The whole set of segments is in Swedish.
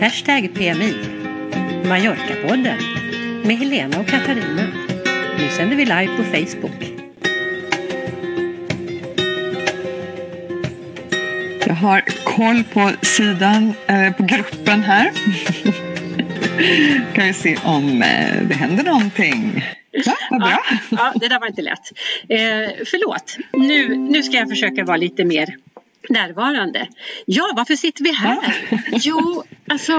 Hashtag PMI. Mallorca-podden med Helena och Katarina. Nu sänder vi live på Facebook. Jag har koll på sidan, eh, på gruppen här. kan vi se om eh, det händer någonting. Ja, vad bra. Ja, ja, det där var inte lätt. Eh, förlåt, nu, nu ska jag försöka vara lite mer närvarande. Ja, varför sitter vi här? Jo, alltså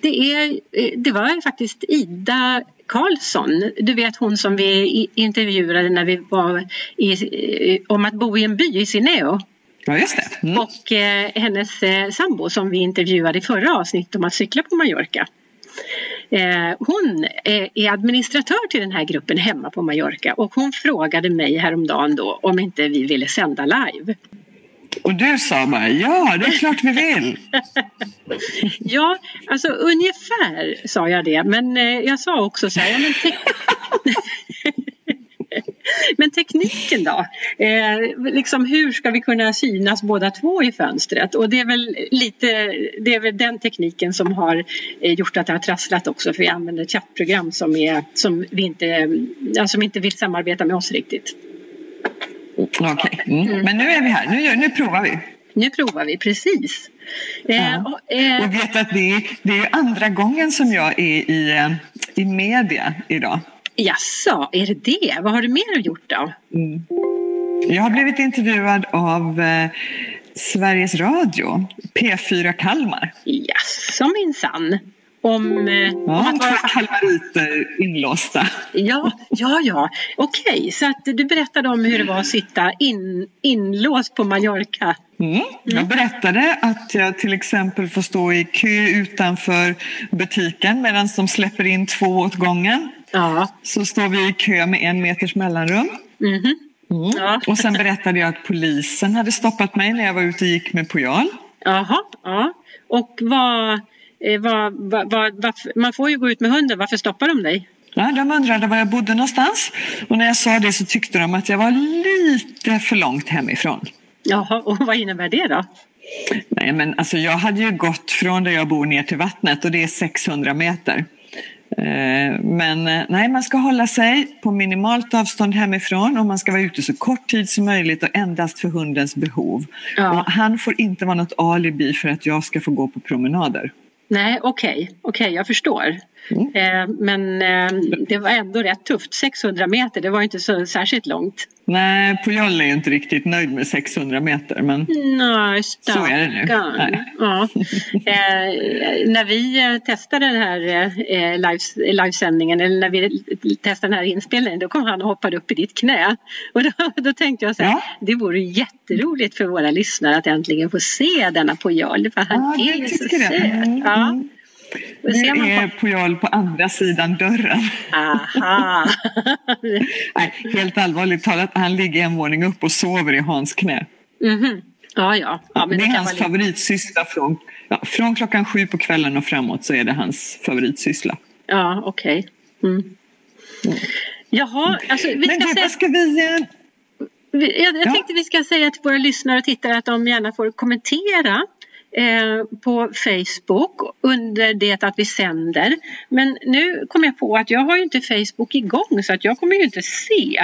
det, är, eh, det var faktiskt Ida Karlsson, du vet hon som vi intervjuade när vi var i, eh, om att bo i en by i Sineo. Ja, just det. Mm. Och eh, hennes eh, sambo som vi intervjuade i förra avsnittet om att cykla på Mallorca. Eh, hon eh, är administratör till den här gruppen hemma på Mallorca och hon frågade mig häromdagen då om inte vi ville sända live. Och du sa bara ja, det är klart vi vill. Ja, alltså ungefär sa jag det men eh, jag sa också så här, ja, men, te- men tekniken då? Eh, liksom hur ska vi kunna synas båda två i fönstret? Och det är väl lite, det är väl den tekniken som har eh, gjort att det har trasslat också för vi använder ett chattprogram som, är, som, vi inte, ja, som inte vill samarbeta med oss riktigt. Okej, mm. men nu är vi här. Nu, nu provar vi. Nu provar vi precis. Eh, Ja. och, eh, Jag vet att det är, det är andra gången som jag är i, eh, i media idag. Jaså, är det det? Vad har du mer gjort då? Mm. Jag har blivit intervjuad av eh, Sveriges Radio, P4 Kalmar. Jaså minsann. Om, eh, om Ja, att två vara kalmariter inlåsta. Ja, ja, ja. Okej, så att du berättade om hur det var att sitta in, inlåst på Mallorca. Mm. Jag berättade att jag till exempel får stå i kö utanför butiken medan de släpper in två åt gången. Ja. Så står vi i kö med en meters mellanrum. Mhm. Ja. Och sen berättade jag att polisen hade stoppat mig när jag var ute och gick med Pujol. Jaha, ja. Och vad, vad, vad, varför- man får ju gå ut med hunden, varför stoppar de dig? Ja, de undrade var jag bodde någonstans och när jag sa det så tyckte de att jag var lite för långt hemifrån. Jaha, och vad innebär det då? Nej, men alltså jag hade ju gått från där jag bor ner till vattnet och det är 600 meter. Eh, Men eh, nej, man ska hålla sig på minimalt avstånd hemifrån och man ska vara ute så kort tid som möjligt och endast för hundens behov. Ja. Han får inte vara något alibi för att jag ska få gå på promenader. Nej, okej, okej, jag förstår. Mm. Eh, men eh, det var ändå rätt tufft, 600 meter, det var inte så särskilt långt. Nej, Pujol är ju inte riktigt nöjd med 600 meter men Nej, Så är det nu. Ja. Eh, när vi eh, testade den här eh, lives, livesändningen eller när vi testade den här inspelningen då kom han och hoppade upp i ditt knä. Och då, då tänkte jag så här, Ja. det vore jätteroligt för våra lyssnare att äntligen få se denna Pujol för han Ja, är jag så söt. Mm, Ja. mm. Nu är. Pujol på andra sidan dörren. Aha! Nej, helt allvarligt talat, han ligger en våning upp och sover i Hans knä. Mhm. Ja, ja. ja men det är hans favoritsyssla från, ja, från klockan sju på kvällen och framåt så är det hans favoritsyssla. Ja, okej. Mm. Jaha, alltså vi Men ska du, säga... ska vi... eh, Vi- Jag, jag Ja. tänkte vi ska säga till våra lyssnare och tittare att de gärna får kommentera på Facebook under det att vi sänder. Men nu kom jag på att jag har ju inte Facebook igång så att jag kommer ju inte se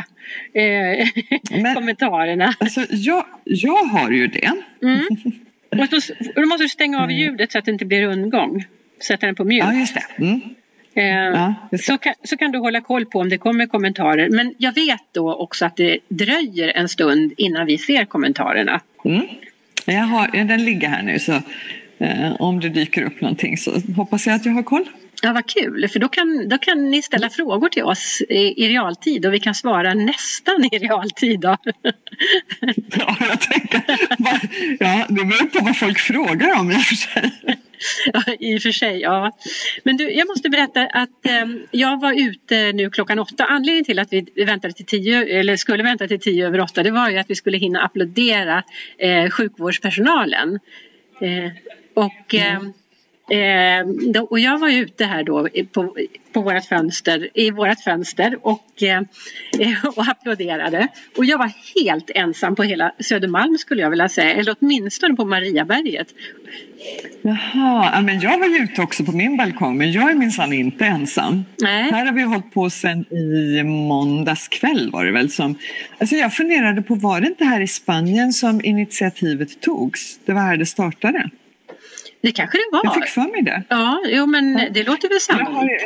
eh, Men- kommentarerna. Alltså, jag, jag har ju det. Mm. Och och då måste du stänga av ljudet så att det inte blir rundgång. Sätta den på mute. Ja, just det. Mm. Eh, Ja, så, kan, så kan du hålla koll på om det kommer kommentarer. Men jag vet då också att det dröjer en stund innan vi ser kommentarerna. Mm. Jag har, den ligger här nu så eh, om det dyker upp någonting så hoppas jag att jag har koll. Ja, vad kul, för då kan, då kan ni ställa frågor till oss i, i realtid och vi kan svara nästan i realtid. Då. Ja, jag tänker, ja, det beror på vad folk frågar om i och för sig. Ja, I och för sig, ja. Men du, jag måste berätta att eh, jag var ute nu klockan åtta. Anledningen till att vi väntade till tio, eller skulle vänta till tio över åtta, det var ju att vi skulle hinna applådera eh, sjukvårdspersonalen. Eh, och eh, Eh, då, och jag var ute här då på, på vårat fönster, i vårt fönster och, eh, och applåderade. Och jag var helt ensam på hela Södermalm skulle jag vilja säga, eller åtminstone på Mariaberget. Jaha, men jag var ju ute också på min balkong men jag är minsann inte ensam. Nej. Här har vi hållit på sedan i måndags kväll var det väl som... Alltså jag funderade på, var det inte här i Spanien som initiativet togs? Det var här det startade. Det kanske det var. Jag fick för mig det. Ja, jo, men det låter väl Jag har, sannolikt.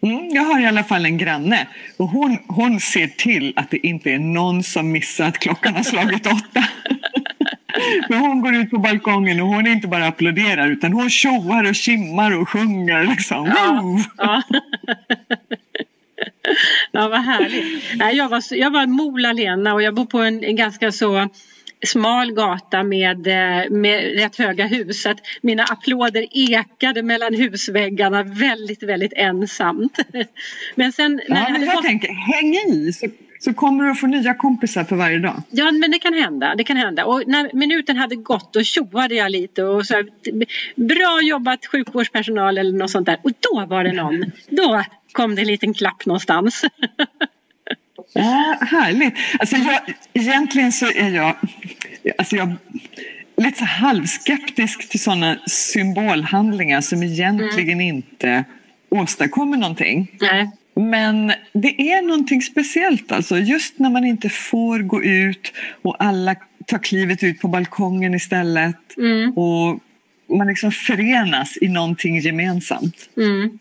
jag, mm, jag har i alla fall en granne och hon, hon ser till att det inte är någon som missar att klockan har slagit åtta. Men hon går ut på balkongen och hon inte bara applåderar utan hon tjoar och kimmar och sjunger. Liksom. Ja. ja, vad härligt. Nej, jag, var, jag var Mola-Lena och jag bor på en, en ganska så smal gata med, eh, med rätt höga hus. Så att mina applåder ekade mellan husväggarna väldigt, väldigt ensamt. Men sen när Ja, det men jag gått tänker, häng i så, så kommer du att få nya kompisar för varje dag. Ja, men det kan hända. Det kan hända. Och när minuten hade gått då tjoade jag lite och så här, bra jobbat sjukvårdspersonal eller något sånt där. Och då var det någon. Då kom det en liten klapp någonstans. Ja, härligt. Alltså jag, egentligen så är jag, alltså jag lite så halvskeptisk till sådana symbolhandlingar som egentligen inte åstadkommer någonting. Nej. Men det är någonting speciellt alltså. Just när man inte får gå ut och alla tar klivet ut på balkongen istället Mm. och man liksom förenas i någonting gemensamt. Mm.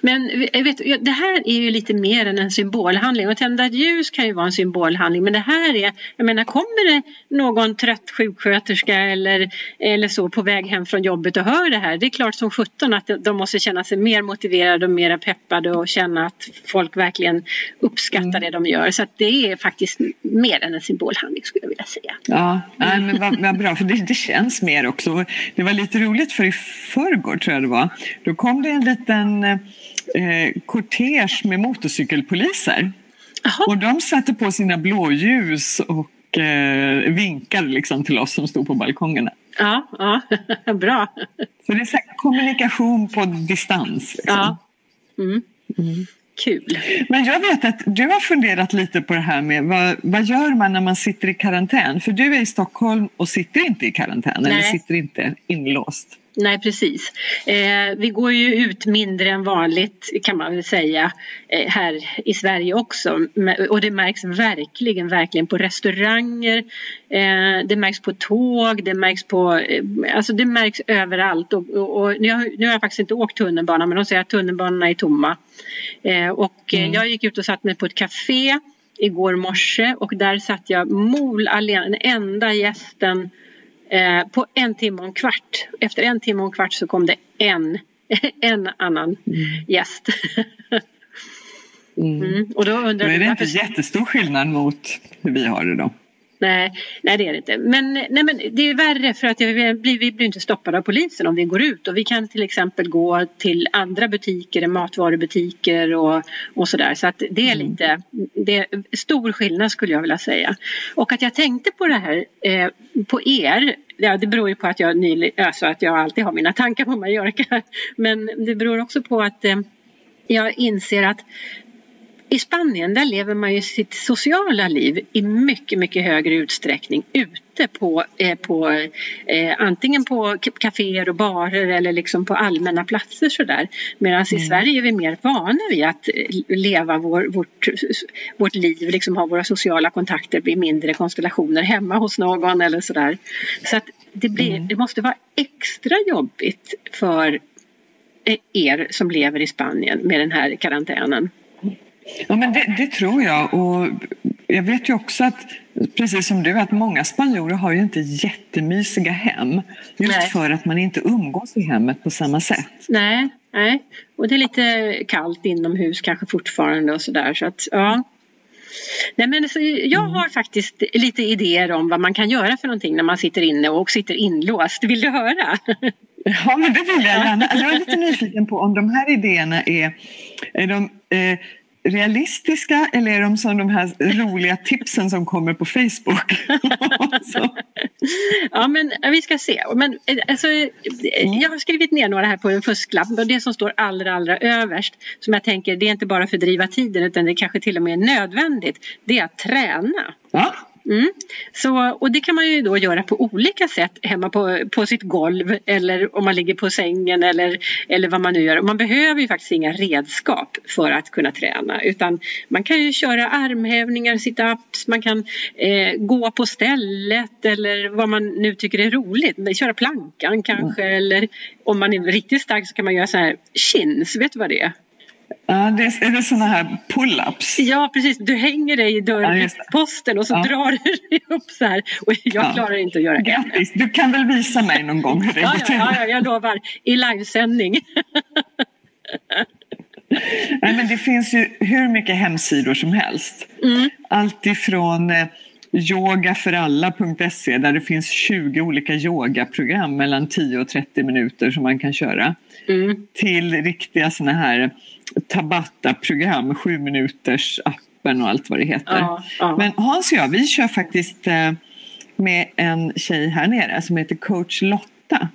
Men jag vet, det här är ju lite mer än en symbolhandling. Och tända ett ljus kan ju vara en symbolhandling. Men det här är, jag menar kommer det någon trött sjuksköterska eller, eller så på väg hem från jobbet och hör det här. Det är klart som sjutton att de måste känna sig mer motiverade och mer peppade och känna att folk verkligen uppskattar det de gör. Så att det är faktiskt mer än en symbolhandling skulle jag vilja säga. Ja, nej, men vad, vad bra, för det, det känns mer också. Det var lite roligt för i förrgår tror jag det var. Då kom det en liten eh, eh, kortege med motorcykelpoliser. Jaha, Och de satte på sina blåljus och eh, vinkade liksom till oss som stod på balkongerna. ja, ja, bra. Så det är så kommunikation på distans. Liksom. Ja. Mm. Kul. Men jag vet att du har funderat lite på det här med vad, vad gör man när man sitter i karantän? För du är i Stockholm och sitter inte i karantän eller Nej. sitter inte inlåst. Nej precis. Eh, vi går ju ut mindre än vanligt kan man väl säga eh, här i Sverige också. Och det märks verkligen, verkligen på restauranger. Eh, det märks på tåg, det märks på, eh, alltså det märks överallt. Och, och, och nu, har, nu har jag faktiskt inte åkt tunnelbana men de säger att tunnelbanorna är tomma. Eh, och eh, Mm. jag gick ut och satt mig på ett café igår morse och där satt jag mol alena, den enda gästen Eh, på en timme och en kvart. Efter en timme och en kvart så kom det en, en annan gäst. Mm. Mm. Och då undrar är du det inte jättestor skillnad mot hur vi har det då. Nej, nej, det är det inte. Men, nej, men det är värre för att vi blir, vi blir inte stoppade av polisen om vi går ut. Och vi kan till exempel gå till andra butiker, matvarubutiker och, och sådär. Så att det är lite det är stor skillnad skulle jag vilja säga. Och att jag tänkte på det här eh, på er. Ja, det beror ju på att jag, nylig, alltså att jag alltid har mina tankar på Mallorca. Men det beror också på att eh, jag inser att i Spanien där lever man ju sitt sociala liv i mycket, mycket högre utsträckning ute på, eh, på eh, antingen på kaféer och barer eller liksom på allmänna platser sådär. Medan i Sverige är vi mer vana vid att eh, leva vår, vårt, vårt liv, liksom ha våra sociala kontakter i mindre konstellationer hemma hos någon eller sådär. Så att det, blir, det måste vara extra jobbigt för eh, er som lever i Spanien med den här karantänen. Ja, men det, det tror jag. Och jag vet ju också att, precis som du, att många spanjorer har ju inte jättemysiga hem. Just Nej. för att man inte umgås i hemmet på samma sätt. Nej, nej. Och det är lite kallt inomhus kanske fortfarande och sådär så att ja. Nej men så jag har faktiskt lite idéer om vad man kan göra för någonting när man sitter inne och sitter inlåst. Vill du höra? Ja, men det vill jag gärna. Jag är lite nyfiken på om de här idéerna är, är de eh, realistiska eller är de som de här roliga tipsen som kommer på Facebook? ja men vi ska se. Men, eh, alltså, jag har skrivit ner några här på en fusklapp. Det som står allra allra överst som jag tänker det är inte bara för att driva tiden utan det kanske till och med är nödvändigt. Det är att träna. Ja. Mm. Så, och det kan man ju då göra på olika sätt hemma på, på sitt golv eller om man ligger på sängen eller, eller vad man nu gör. Man behöver ju faktiskt inga redskap för att kunna träna utan man kan ju köra armhävningar, sit-ups, man kan eh, gå på stället eller vad man nu tycker är roligt. Köra plankan kanske mm. eller om man är riktigt stark så kan man göra så här chins, vet du vad det är? Ja, det är, är det sådana här pull-ups? Ja, precis. Du hänger dig i dörrposten och så ja. drar du dig upp så här. Och jag ja. klarar inte att göra det. Grattis! Du kan väl visa mig någon gång hur det ja, går till? Ja, ja, jag lovar. I livesändning. Nej, men det finns ju hur mycket hemsidor som helst. Mm. Allt ifrån eh, yogaforalla.se där det finns 20 olika yogaprogram mellan 10 och 30 minuter som man kan köra. Mm. Till riktiga såna här Tabata-program, sju minuters appen och allt vad det heter. Ja, ja. Men Hans och jag, vi kör faktiskt eh, med en tjej här nere som heter coach Lotta.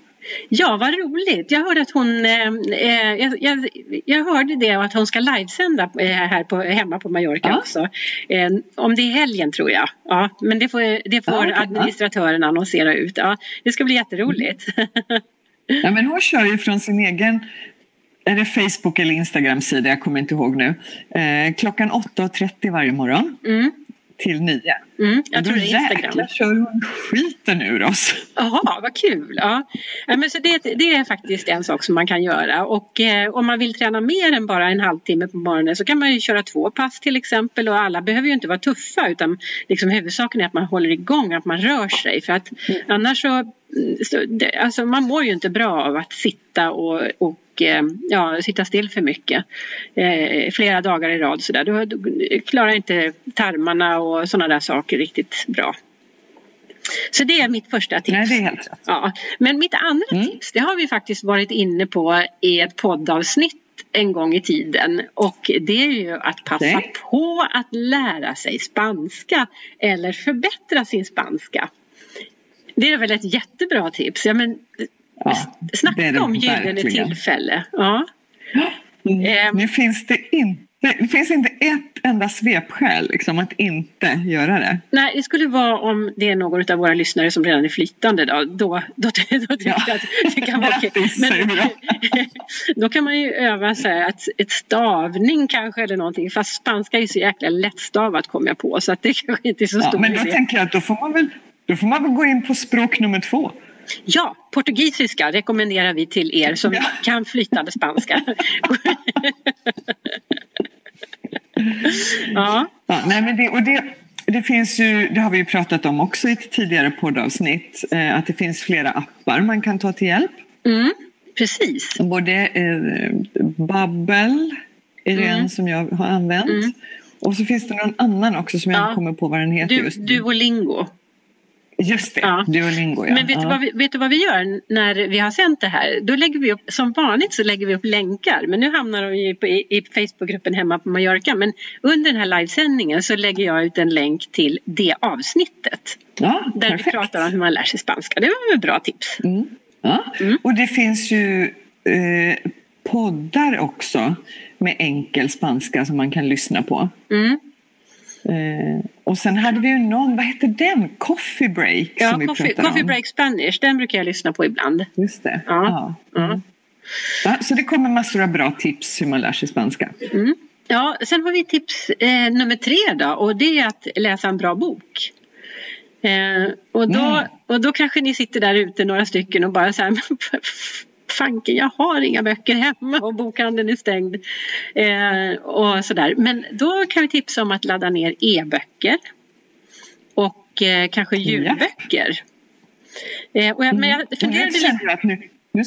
Ja, vad roligt. Jag hörde att hon, eh, eh jag, jag, jag, hörde det att hon ska livesända eh, här på, hemma på Mallorca ja. också. Eh, om det är helgen tror jag. Ja, men det får, det får ja, okay, administratören ja. annonsera ut. Ja, det ska bli jätteroligt. ja, men hon kör ju från sin egen är det Facebook eller Instagram-sida, jag kommer inte ihåg nu. Eh, klockan 8.30 varje morgon. Mm. Till 9. Mm, jag tror det är Instagram. kör hon skiten ur oss. Jaha, vad kul. Ja. ja men så det, det, är faktiskt en sak som man kan göra. Och eh, om man vill träna mer än bara en halvtimme på morgonen så kan man ju köra två pass till exempel. Och alla behöver ju inte vara tuffa utan liksom huvudsaken är att man håller igång, att man rör sig. För att mm. annars så, så det, alltså man mår ju inte bra av att sitta och, och Eh, ja, sitta still för mycket eh, flera dagar i rad. Så där. Du, du klarar inte tarmarna och sådana där saker riktigt bra. Så det är mitt första tips. Nej, det är helt rätt. Ja. Men mitt andra mm. tips, det har vi faktiskt varit inne på i ett poddavsnitt en gång i tiden och det är ju att passa Nej. på att lära sig spanska eller förbättra sin spanska. Det är väl ett jättebra tips. Ja, men Ja, Snacka om gyllene tillfälle. Ja. Mm. Eh. Nu finns det inte det finns inte ett enda svepskäl liksom, att inte göra det. Nej, det skulle vara om det är någon av våra lyssnare som redan är flyttande. Då, då, då, då tycker ja. jag att det kan vara okej. Men då kan man ju öva så här, att ett stavning kanske eller någonting. Fast spanska är så jäkla lättstavat kom jag på så att det kanske inte är så ja, stor Men då idé. tänker jag att då får man väl då får man väl gå in på språk nummer två. Ja, portugisiska rekommenderar vi till er som ja. kan flytande spanska. ja. ja. nej men det, och det, det finns ju, det har vi ju pratat om också i ett tidigare poddavsnitt, eh, att det finns flera appar man kan ta till hjälp. Mm, precis. Både eh, Babbel är mm. en som jag har använt. Mm. Och så finns det någon annan också som jag ja. kommer på vad den heter du, just nu. Duolingo. Just det, ja. Duolingo ja. Men vet, ja. Du vad vi, vet du vad vi gör när vi har sänt det här? Då lägger vi upp, som vanligt så lägger vi upp länkar. Men nu hamnar de ju på, i, i Facebookgruppen hemma på Mallorca. Men under den här livesändningen så lägger jag ut en länk till det avsnittet. Ja, där perfekt. vi pratar om hur man lär sig spanska. Det var ett bra tips. Mm. Ja. Mm. Och det finns ju eh, poddar också med enkel spanska som man kan lyssna på. Mm. Eh, och sen hade vi ju någon, vad hette den? Coffee Break? Ja, som vi coffee, coffee Break Spanish, den brukar jag lyssna på ibland. Just det. Ja. ja. Mm. ja så det kommer massor av bra tips hur man lär sig spanska. Mm. Ja, sen har vi tips eh, nummer tre då och det är att läsa en bra bok. Eh, och, då, mm. och då kanske ni sitter där ute några stycken och bara så här fanken jag har inga böcker hemma och bokhandeln är stängd. Eh, och sådär. Men då kan vi tipsa om att ladda ner e-böcker. Och eh, kanske ljudböcker. Eh, och jag, men jag mm. funderade lite... Nu, nu,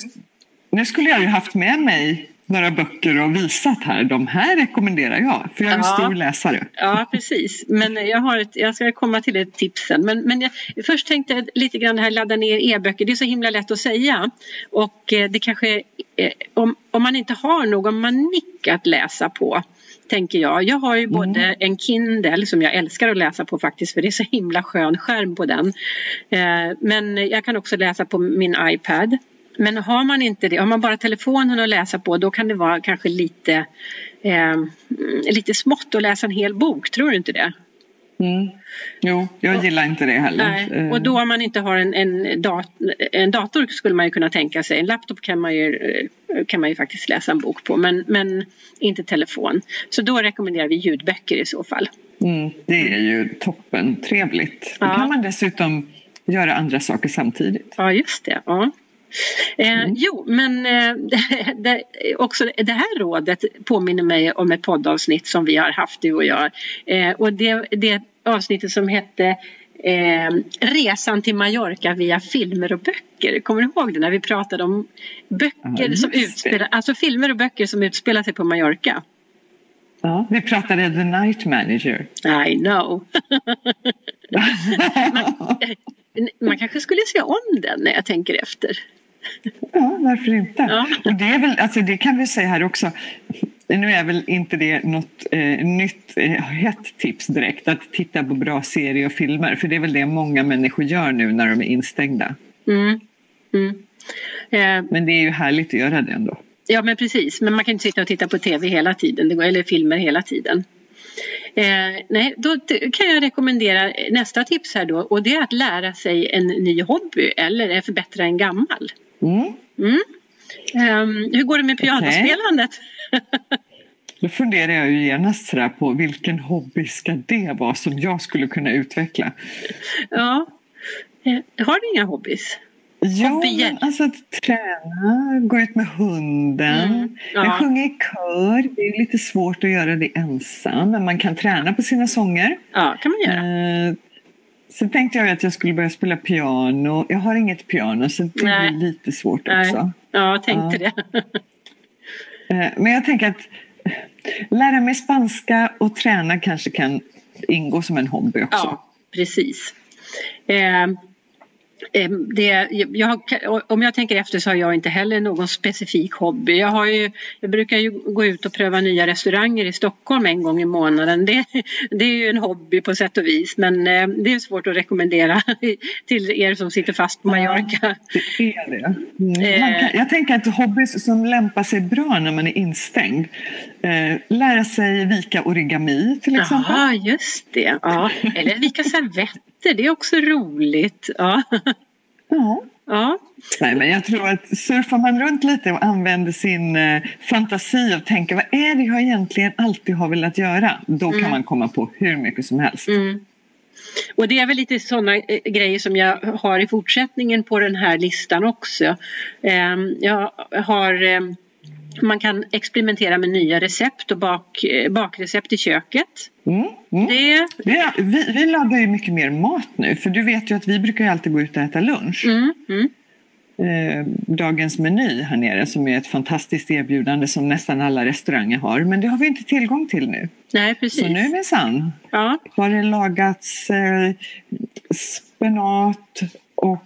nu skulle jag ju haft med mig några böcker och visat här. De här rekommenderar jag, för jag är en ja. stor läsare. Ja, precis. Men jag, har ett, jag ska komma till ett tips sen. Men, men jag, först tänkte jag lite grann här ladda ner e-böcker. Det är så himla lätt att säga. Och eh, det kanske, eh, om, om man inte har någon manick att läsa på tänker jag. Jag har ju både en Kindle som jag älskar att läsa på faktiskt för det är så himla skön skärm på den. Eh, men jag kan också läsa på min iPad. Men har man inte det, har man bara telefonen att läsa på då kan det vara kanske lite, eh, lite smått att läsa en hel bok, tror du inte det? Mm. Jo, jag gillar inte det heller. Nej. Eh, Och då om man inte har en, en, dat en dator skulle man ju kunna tänka sig. En laptop kan man ju, eh, kan man ju faktiskt läsa en bok på men, men inte telefon. Så då rekommenderar vi ljudböcker i så fall. Mm, det är ju toppen trevligt. Då Ja. kan man dessutom göra andra saker samtidigt. Ja, just det. Ja. Eh, Jo, men eh, det, också det här rådet påminner mig om ett poddavsnitt som vi har haft du och jag. Eh, och det, det avsnittet som hette eh, Resan till Mallorca via filmer och böcker. Kommer du ihåg det när vi pratade om böcker Ja, som utspelar, alltså filmer och böcker som utspelar sig på Mallorca? Ja. Vi pratade The Night Manager. I know. man, man kanske skulle se om den när jag tänker efter. Ja, varför inte? Ja. Och det, är väl, alltså det kan vi säga här också. Nu är väl inte det något eh, nytt eh, hett tips direkt att titta på bra serier och filmer för det är väl det många människor gör nu när de är instängda. Mm. Mm. Eh, Men det är ju härligt att göra det ändå. Ja men precis, men man kan inte sitta och titta på tv hela tiden, eller filmer hela tiden. Eh, nej, då kan jag rekommendera nästa tips här då och det är att lära sig en ny hobby eller förbättra en gammal. Mm. Mm. Ehm, hur går det med pianospelandet? Då funderar jag ju genast på vilken hobby ska det vara som jag skulle kunna utveckla? ja. Eh, har du inga hobbys? Men alltså att träna, gå ut med hunden. Mm, ja. Jag sjunger i kör. Det är lite svårt att göra det ensam, men man kan träna på sina sånger. Ja, kan man göra. Eh, så tänkte jag att jag skulle börja spela piano. Jag har inget piano så det Nej. blir lite svårt Nej. också. Ja, jag tänkte det. Eh, men jag tänker att lära mig spanska och träna kanske kan ingå som en hobby också. Ja, precis. Eh, eh, det, jag, om jag tänker efter så har jag inte heller någon specifik hobby. Jag, har ju, jag brukar ju gå ut och pröva nya restauranger i Stockholm en gång i månaden. Det, det är ju en hobby på sätt och vis men eh, det är svårt att rekommendera till er som sitter fast på Mallorca. Det är det. Mm. Eh. Man kan, jag tänker att hobbys som lämpar sig bra när man är instängd. Eh, lära sig vika origami till exempel. Jaha, just det. Ja. Eller vika servetter, det är också roligt. Ja. Ja. Ja. Nej, men jag tror att surfar man runt lite och använder sin eh, fantasi och tänker vad är det jag egentligen alltid har velat göra? Då kan man komma på hur mycket som helst. Mm. Och det är väl lite sådana eh, grejer som jag har i fortsättningen på den här listan också. Ehm, jag har, ehm, man kan experimentera med nya recept och bak, eh, bakrecept i köket. Mm. Mm. Det, Det, vi, vi lagar ju mycket mer mat nu för du vet ju att vi brukar alltid gå ut och äta lunch. mm, mm, Eh, dagens meny här nere som är ett fantastiskt erbjudande som nästan alla restauranger har men det har vi inte tillgång till nu. nej, precis. Så nu minsann Ja, har det lagats eh, spenat och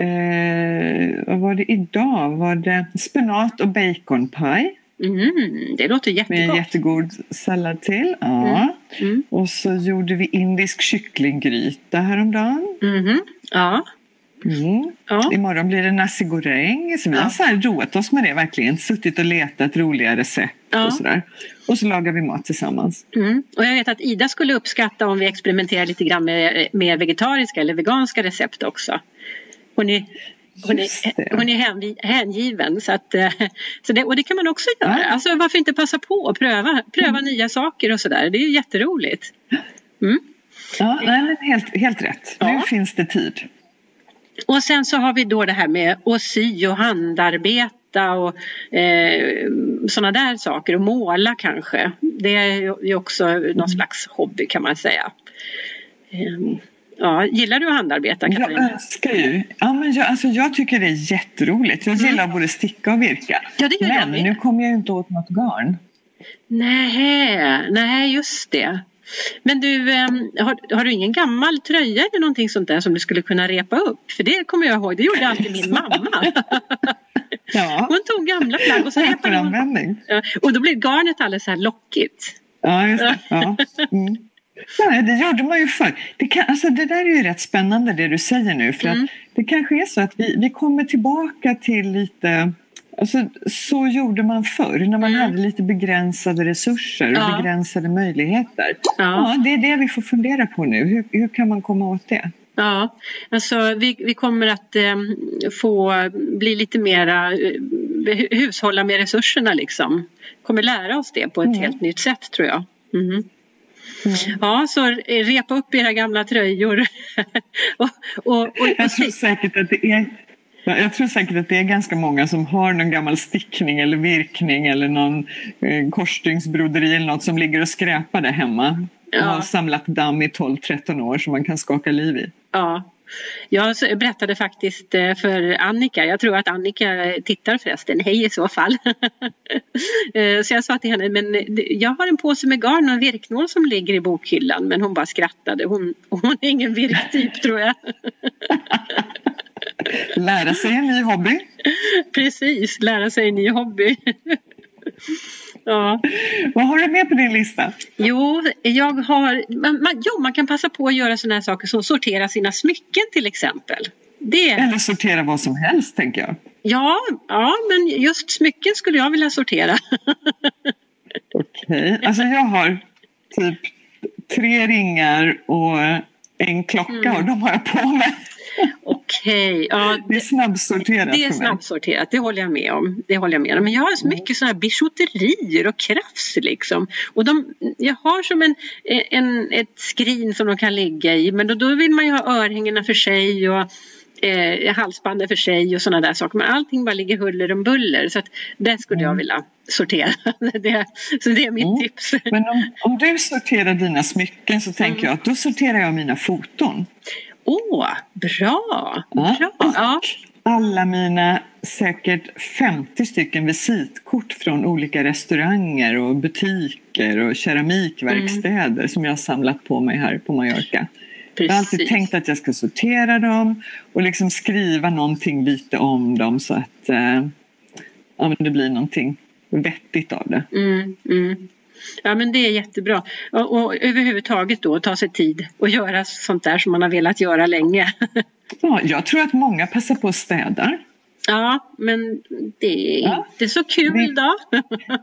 eh, vad var det idag? Var det spenat och baconpaj mm, det låter med en jättegott. jättegod sallad till. Ja. Mm, Och så gjorde vi indisk kycklinggryta häromdagen. mhm, ja, Mm. ja, Imorgon blir det nasi goreng. Så vi har Ja. så här roat oss med det verkligen. Suttit och letat roliga recept Ja. och sådär. Och så lagar vi mat tillsammans. mm. Och jag vet att Ida skulle uppskatta om vi experimenterar lite grann med mer vegetariska eller veganska recept också. Hon är, hon är, hon är hänvi- hängiven. Så att, eh, så det, och det kan man också göra. Ja. Alltså, varför inte passa på och pröva, pröva nya saker och sådär. Det är ju jätteroligt. Mm. Ja, nej, helt, helt rätt. Ja. Nu finns det tid. Och sen så har vi då det här med att sy och handarbeta och eh, sådana där saker och måla kanske. Det är ju också någon slags hobby kan man säga. Eh, ja, gillar du att handarbeta Jag Katarina? önskar ju. Ja, men jag, alltså, jag tycker det är jätteroligt. Jag gillar både sticka och virka. Mm. Ja, det gör jag men med. nu kommer jag inte åt något garn. Nej, nej just det. Men du, eh, har, har du ingen gammal tröja eller någonting sånt där som du skulle kunna repa upp? För det kommer jag ihåg, det gjorde alltid min mamma. Ja, Hon tog gamla plagg och så repade hon och då blir garnet alldeles så här lockigt. Ja, just det. Ja. Mm. Nej, det gjorde man ju förr. Det, kan, alltså det där är ju rätt spännande det du säger nu. För Mm. att det kanske är så att vi, vi kommer tillbaka till lite... Alltså, så gjorde man förr när man Mm. hade lite begränsade resurser och Ja. begränsade möjligheter. Ja. Ja, det är det vi får fundera på nu. Hur, hur kan man komma åt det? Ja, alltså vi, vi kommer att eh, få bli lite mera eh, hushålla med resurserna liksom. Kommer lära oss det på ett Mm. helt nytt sätt tror jag. Mhm. Ja, så repa upp era gamla tröjor. och, och, och, Jag tror säkert att det är Ja, Jag tror säkert att det är ganska många som har någon gammal stickning eller virkning eller någon eh, korsstygnsbroderi eller något som ligger och skräpar där hemma. Ja. Och har samlat damm i 12-13 år som man kan skaka liv i. ja. Jag berättade faktiskt eh, för Annika, jag tror att Annika tittar förresten, hej i så fall. Eh, så jag sa till henne, men eh, jag har en påse med garn och virknål som ligger i bokhyllan. Men hon bara skrattade, hon, hon är ingen virktyp tror jag. Lära sig en ny hobby. Precis, lära sig en ny hobby. Ja. Vad har du med på din lista? Jo, jag har, man, man, jo, man kan passa på att göra sådana här saker som sortera sina smycken till exempel. Det, Eller sortera vad som helst tänker jag. ja, ja, men just smycken skulle jag vilja sortera. Okej, alltså jag har typ tre ringar och en klocka Mm. och de har jag på mig. Okej, ja, Det är snabbsorterat det är snabbsorterat, det håller jag med om. Det håller jag med om. Men jag har så mycket sådana här bijouterier och krafs liksom. Och de, jag har som en, en, ett skrin som de kan ligga i. Men då, då vill man ju ha örhängena för sig och eh, halsbanden för sig och sådana där saker. Men allting bara ligger huller om buller. Så att det skulle jag vilja sortera. det, så det är mitt Mm. tips. Men om, om du sorterar dina smycken så tänker Mm. jag att då sorterar jag mina foton. Åh, bra! Ja. bra. Ja. Alla mina säkert 50 stycken visitkort från olika restauranger och butiker och keramikverkstäder som jag har samlat på mig här på Mallorca. Jag har alltid Precis. tänkt att jag ska sortera dem och liksom skriva någonting lite om dem så att eh, ja, det blir någonting vettigt av det. Mm, mm. Ja men det är jättebra. Och, och överhuvudtaget då ta sig tid och göra sånt där som man har velat göra länge. Ja, jag tror att många passar på att städa. ja men det är Ja. inte så kul Det- då.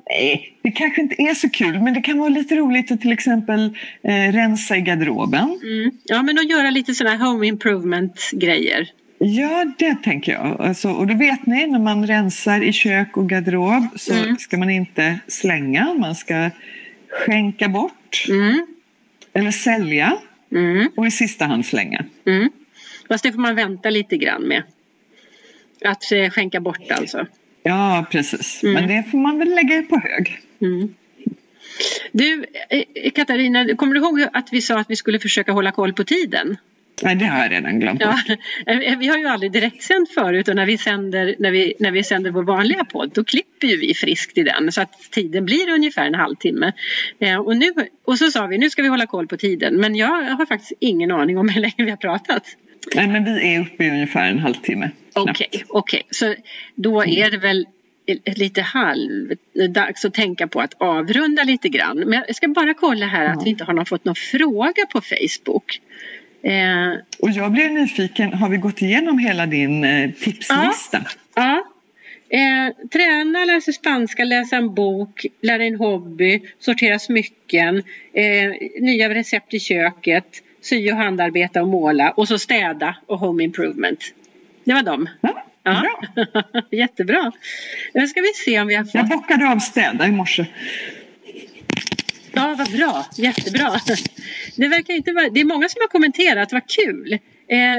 Nej, det kanske inte är så kul men det kan vara lite roligt att till exempel eh, rensa i garderoben. Mm. Ja men att göra lite sådana här home improvement grejer. Ja, det tänker jag. Alltså, och då vet ni, när man rensar i kök och garderob så Mm. ska man inte slänga, man ska skänka bort Mm. eller sälja Mm. och i sista hand slänga. Mm. Fast det får man vänta lite grann med. Att eh, skänka bort alltså. Ja, precis. Mm. Men det får man väl lägga på hög. Mm. Du eh, Katarina, kommer du ihåg att vi sa att vi skulle försöka hålla koll på tiden? Nej, det har jag redan glömt Ja, eh, vi har ju aldrig direktsänt förut och när vi, sänder, när, vi, när vi sänder vår vanliga podd då klipper ju vi friskt i den så att tiden blir ungefär en halvtimme. Eh, och, nu, och så sa vi nu ska vi hålla koll på tiden men jag har faktiskt ingen aning om hur länge vi har pratat. Nej, men vi är uppe i ungefär en halvtimme. Okej, knappt. okej. Så då är det väl lite halvdags att tänka på att avrunda lite grann. Men jag ska bara kolla här att vi inte har någon, fått någon fråga på Facebook. Eh, Och jag blev nyfiken, har vi gått igenom hela din eh, tipslista? Ja. Eh, träna, läsa spanska, läsa en bok, lära en hobby, sortera smycken, eh, nya recept i köket, sy och handarbeta och måla och så städa och home improvement. Det var dem. Ja, Ja. Bra. Jättebra. Nu ska vi se om vi har fått... Jag bockade av städa i morse. Ja, vad bra. Jättebra. Alltså, det, verkar inte vara... det är många som har kommenterat, vad kul. Eh,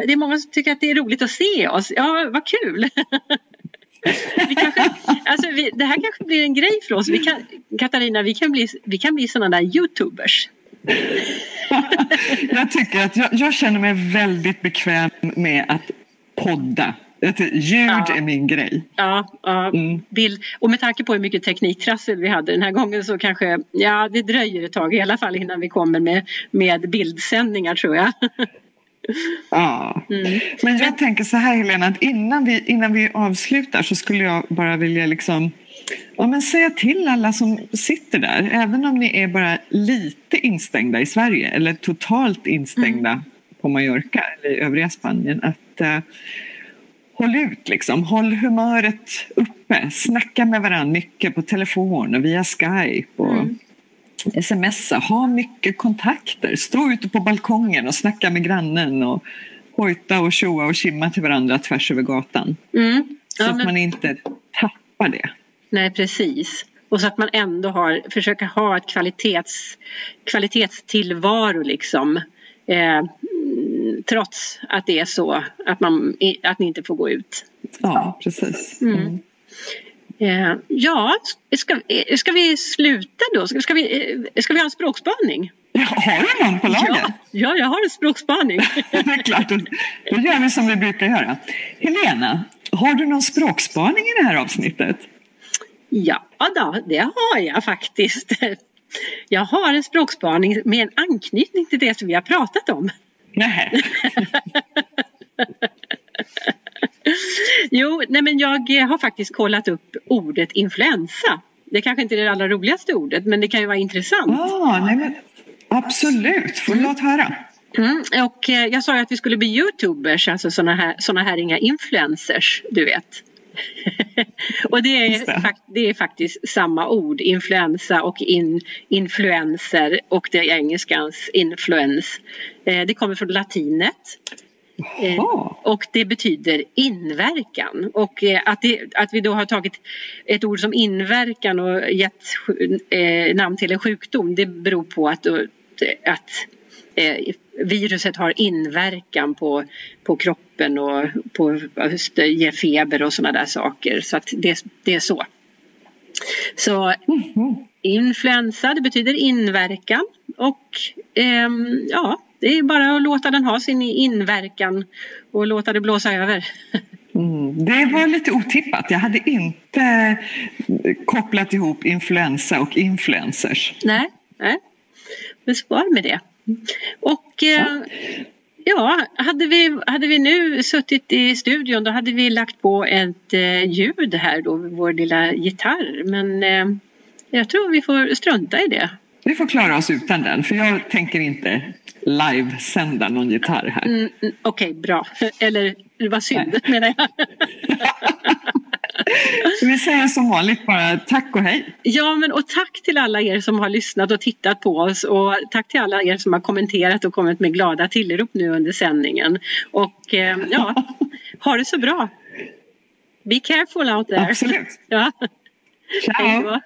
det är många som tycker att det är roligt att se oss. Ja, vad kul. Vi kanske, alltså vi, det här kanske blir en grej för oss. Vi kan, Katarina, vi kan bli, vi kan bli sådana där youtubers. jag tycker att jag, jag känner mig väldigt bekväm med att podda. Ljud Ja. är min grej. Ja, ja Mm. bild. Och med tanke på hur mycket tekniktrassel vi hade den här gången så kanske, ja det dröjer ett tag i alla fall innan vi kommer med, med bildsändningar tror jag. Ja. Mm. Men jag tänker så här Helena, att innan vi, innan vi avslutar så skulle jag bara vilja liksom Ja, men säga till alla som sitter där, även om ni är bara lite instängda i Sverige eller totalt instängda mm. på Mallorca eller i övriga Spanien, att uh, håll ut liksom. Håll humöret uppe. Snacka med varandra mycket på telefon och via Skype och mm. smsa. Ha mycket kontakter. Stå ute på balkongen och snacka med grannen och hojta och tjoa och kimma till varandra tvärs över gatan. Mm. Ja, så att men... man inte tappar det. Nej, precis. Och så att man ändå har, försöker ha ett kvalitets, kvalitetstillvaro liksom. Eh, trots att det är så att, man, att ni inte får gå ut. Ja, precis. Mm. Mm. Eh, ja, ska, ska vi sluta då? Ska, ska, vi, eh, ska vi ha en språkspaning? Har du någon på lager? Ja, ja, jag har en språkspaning. det är klart, då gör vi som vi brukar göra. Helena, har du någon språkspaning i det här avsnittet? Ja, då, det har jag faktiskt. Jag har en språkspaning med en anknytning till det som vi har pratat om. Nej. jo, nej men jag har faktiskt kollat upp ordet influensa. Det kanske inte är det allra roligaste ordet men det kan ju vara intressant. Ah, nej men, absolut, får låt höra. Mm, och eh, jag sa ju att vi skulle bli youtubers, alltså sådana här, såna här inga influencers, du vet. och det är, det. det är, faktiskt samma ord, influensa och in, influencer och det är engelskans influens. Eh, det kommer från latinet. Eh, och det betyder inverkan. Och eh, att, det, att vi då har tagit ett ord som inverkan och gett eh, namn till en sjukdom det beror på att, att viruset har inverkan på, på kroppen och på, ger feber och sådana där saker. Så att det, det är så. Så influensa det betyder inverkan och eh, ja, det är bara att låta den ha sin inverkan och låta det blåsa över. Mm, det var lite otippat. Jag hade inte kopplat ihop influensa och influencers. Nej, nej. men så var med det. Och eh, ja, hade vi, hade vi nu suttit i studion då hade vi lagt på ett eh, ljud här då, vår lilla gitarr. Men eh, jag tror vi får strunta i det. Vi får klara oss utan den för jag tänker inte livesända någon gitarr här. Mm, mm Okej, okay, bra. Eller vad synd Nej. menar jag. Vi säger som vanligt bara tack och hej. Ja, men och tack till alla er som har lyssnat och tittat på oss och tack till alla er som har kommenterat och kommit med glada tillrop nu under sändningen. Och eh, ja, ha det så bra. Be careful out there. Absolut. Ja. Ciao.